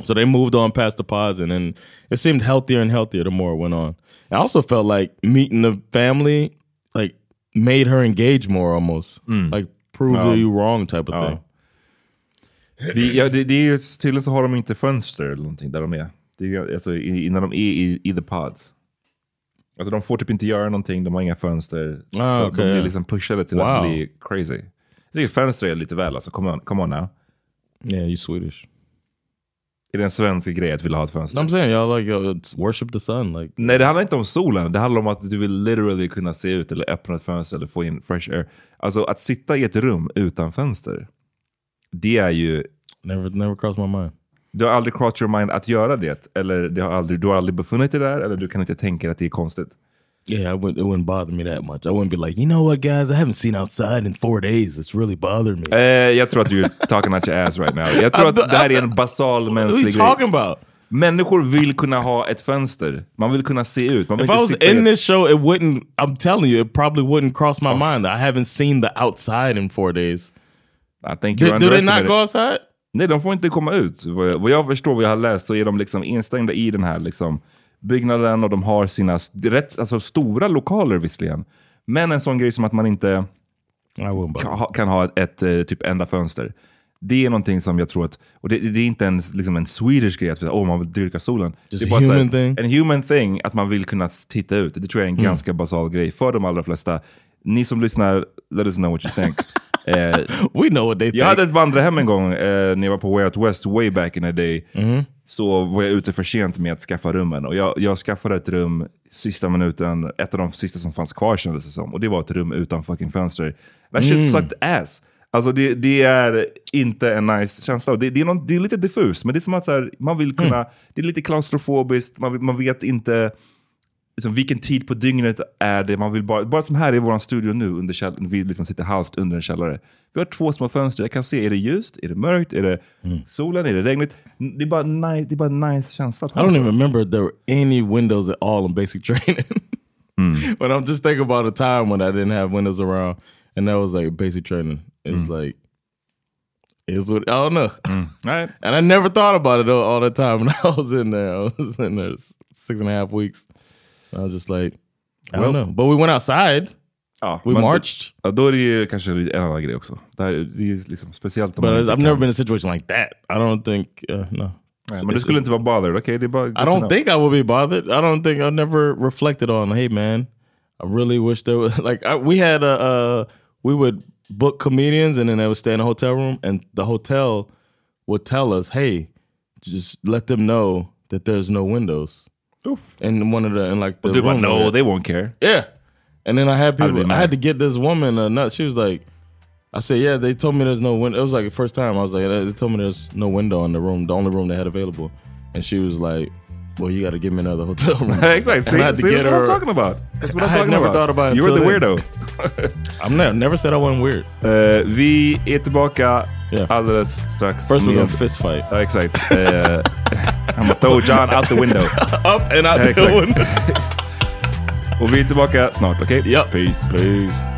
[SPEAKER 1] So they moved on past the pause, and then it seemed healthier and healthier the more it went on. I also felt like meeting the family like made her engage more almost, like prove
[SPEAKER 2] Ja.
[SPEAKER 1] you wrong type of
[SPEAKER 2] Ja.
[SPEAKER 1] thing.
[SPEAKER 2] Vi, ja, det, det är tydligen så har de inte fönster eller någonting där de är. Det är alltså, i, i- när de är i, i the pods. Alltså de får typ inte göra någonting, de har inga fönster.
[SPEAKER 1] Ah, okej,
[SPEAKER 2] de blir liksom pushade till
[SPEAKER 1] Wow.
[SPEAKER 2] att bli crazy. Jag tycker fönster är lite väl alltså, come on, come on now.
[SPEAKER 1] Yeah, you Swedish.
[SPEAKER 2] Är det en svensk grej att vilja ha ett fönster?
[SPEAKER 1] I'm saying y'all like uh, it's worship the sun. Like
[SPEAKER 2] Nej, det handlar inte om solen. Det handlar om att du vill literally kunna se ut eller öppna ett fönster eller få in fresh air. Alltså att sitta i ett rum utan fönster. Det är ju...
[SPEAKER 1] Never, never crossed my mind.
[SPEAKER 2] Du har aldrig crossed your mind att göra det? Eller det har aldrig, du har aldrig befunnit dig där? Eller du kan inte tänka dig att det är konstigt?
[SPEAKER 1] Yeah, I wouldn't, it wouldn't bother me that much. I wouldn't be like, you know what, guys, I haven't seen outside in four days. It's really bothering me.
[SPEAKER 2] Eh, jag tror att du är talking out your ass right now. Jag tror att det här är en basal
[SPEAKER 1] What are
[SPEAKER 2] mänsklig
[SPEAKER 1] you talking about?
[SPEAKER 2] Människor vill kunna ha ett fönster. Man vill kunna se ut. Man vill
[SPEAKER 1] If I was in this show, it wouldn't. I'm telling you, it probably wouldn't cross my mind. I haven't seen the outside in four days.
[SPEAKER 2] I think
[SPEAKER 1] Do,
[SPEAKER 2] you're
[SPEAKER 1] do they not go outside?
[SPEAKER 2] Nej, de får inte komma ut. Vad jag, vad jag förstår, vad jag har läst, så är de liksom instängda i den här liksom, byggnaden och de har sina rätt, alltså, stora lokaler visserligen. Men en sån grej som att man inte kan, ha- kan ha ett, ett eh, typ enda fönster. Det är någonting som jag tror att, och det, det är inte en, liksom en Swedish grej att oh, man vill dyrka solen.
[SPEAKER 1] Just
[SPEAKER 2] det är bara här,
[SPEAKER 1] human thing.
[SPEAKER 2] En human thing, att man vill kunna titta ut. Det tror jag är en
[SPEAKER 1] Mm.
[SPEAKER 2] ganska basal grej för de allra flesta. Ni som lyssnar, let us know what you think. eh,
[SPEAKER 1] We know what they
[SPEAKER 2] jag
[SPEAKER 1] think.
[SPEAKER 2] hade ett vandrarhem en gång eh, när jag var på Way Out West way back in the day.
[SPEAKER 1] Mhm.
[SPEAKER 2] Så var jag ute för sent med att skaffa rummen. Och jag, jag skaffade ett rum sista minuten, ett av de sista som fanns kvar kändes det som. Och det var ett rum utan fucking fönster. That shit
[SPEAKER 1] Mm.
[SPEAKER 2] sucked ass. Alltså det, det är inte en nice känsla. Det, det, är någon, det är lite diffust, men det är som att här, man vill kunna,
[SPEAKER 1] Mm.
[SPEAKER 2] det är lite klaustrofobiskt, man, man vet inte liksom, vilken tid på dygnet är det. Man vill bara, bara som här i vår studio nu, under käll- vi liksom sitter halvt under en källare. Vi har två små fönster, jag kan se, är det ljust, är det mörkt, är det solen, är det regnigt? Det är bara nice, det är bara en nice känsla.
[SPEAKER 1] I don't even remember there were any windows at all in basic training. But I'm just thinking about a time when I didn't have windows around, and that was like basic training. It's like it's what I don't know.
[SPEAKER 2] Right.
[SPEAKER 1] And I never thought about it all, all the time when I was in there. I was in there six and a half weeks. I was just like, I
[SPEAKER 2] Well-
[SPEAKER 1] don't know. But we went outside.
[SPEAKER 2] Ja,
[SPEAKER 1] we marched.
[SPEAKER 2] Ja, då är det ju kanske en annan grej också. Det, här, det är ju liksom speciellt
[SPEAKER 1] But I've
[SPEAKER 2] inte
[SPEAKER 1] never been in a situation like that. I don't think, uh, no.
[SPEAKER 2] Nej, men du skulle inte vara bothered, okej? Det är bara
[SPEAKER 1] I don't think I would be bothered. I don't think I never reflected on. Hey, man, I really wish there was like I, we had a uh, we would book comedians and then they would stay in a hotel room, and the hotel would tell us, hey, just let them know that there's no windows.
[SPEAKER 2] Oof.
[SPEAKER 1] And one of the and like the
[SPEAKER 2] But they
[SPEAKER 1] room
[SPEAKER 2] no,
[SPEAKER 1] there.
[SPEAKER 2] they won't care.
[SPEAKER 1] Yeah. And then I had
[SPEAKER 2] I'd be
[SPEAKER 1] people. I
[SPEAKER 2] mad.
[SPEAKER 1] had to get this woman a nut. She was like, I said, yeah. They told me there's no window. It was like the first time I was like, they told me there's no window in the room, the only room they had available. And she was like, well, you got to give me another hotel room.
[SPEAKER 2] exactly.
[SPEAKER 1] And
[SPEAKER 2] See,
[SPEAKER 1] I had to
[SPEAKER 2] see that's
[SPEAKER 1] get
[SPEAKER 2] what I'm talking about. That's what
[SPEAKER 1] I
[SPEAKER 2] I'm
[SPEAKER 1] had
[SPEAKER 2] talking
[SPEAKER 1] never
[SPEAKER 2] about.
[SPEAKER 1] thought about it
[SPEAKER 2] You were the
[SPEAKER 1] until
[SPEAKER 2] weirdo.
[SPEAKER 1] I'm never never said I wasn't weird.
[SPEAKER 2] Eh, vi är tillbaka
[SPEAKER 1] Yeah.
[SPEAKER 2] alldeles strax.
[SPEAKER 1] First we're
[SPEAKER 2] med-
[SPEAKER 1] gonna fist fight.
[SPEAKER 2] Ja, exakt. Uh, I'm gonna throw Jon out the window.
[SPEAKER 1] Up and out
[SPEAKER 2] Ja,
[SPEAKER 1] the
[SPEAKER 2] exakt.
[SPEAKER 1] window.
[SPEAKER 2] Och vi är tillbaka snart, okej?
[SPEAKER 1] Ja.
[SPEAKER 2] Peace.
[SPEAKER 1] Peace.